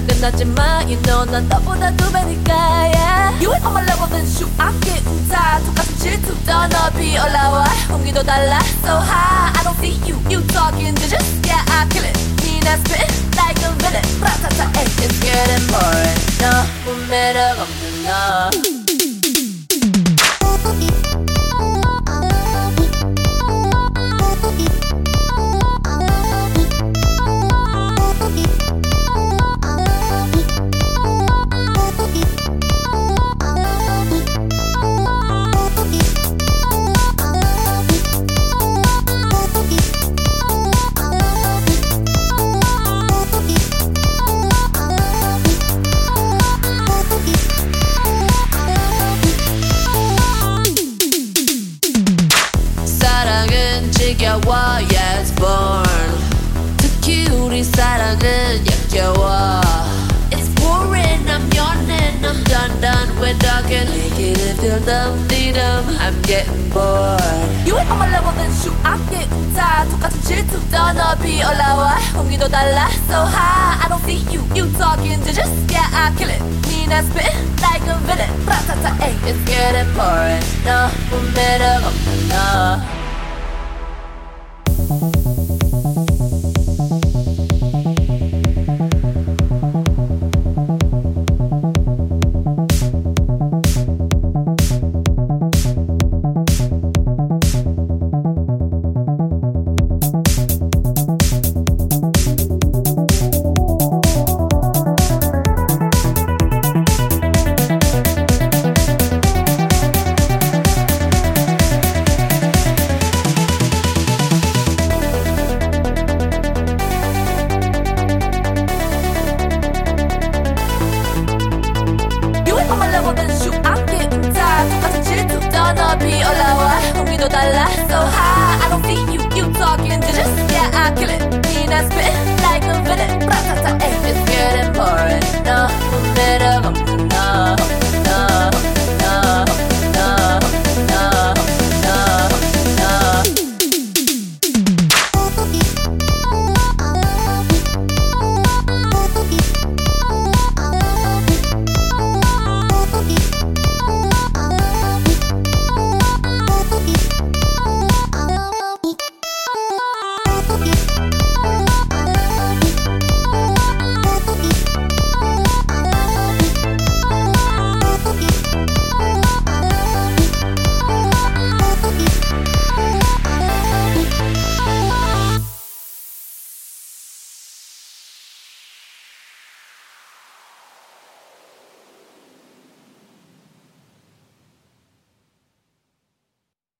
끝났지만 You know 난 너보다 두 배니까 yeah. You ain't on my level then shoot I'm getting tired 똑같은 질투 더 높이 올라와 공기도 달라 So high I don't see you You talking digits Yeah I kill it 니나 spit like a villain 라타타 ay 사랑은 지겨워 yes born 특히 우리 사랑은 역겨워 It's boring I'm yawning I'm done done with talking negative till dumb dee dum I'm getting bored You ain't on my level then shoot I'm getting tired 똑같은 질투 더 높이 올라와 공기도 달라 So high I don't see you You talking digits Yeah I kill it 니나 spit like a villain 라타타 ay It's getting boring 너무 매력 없는 너 Thank you.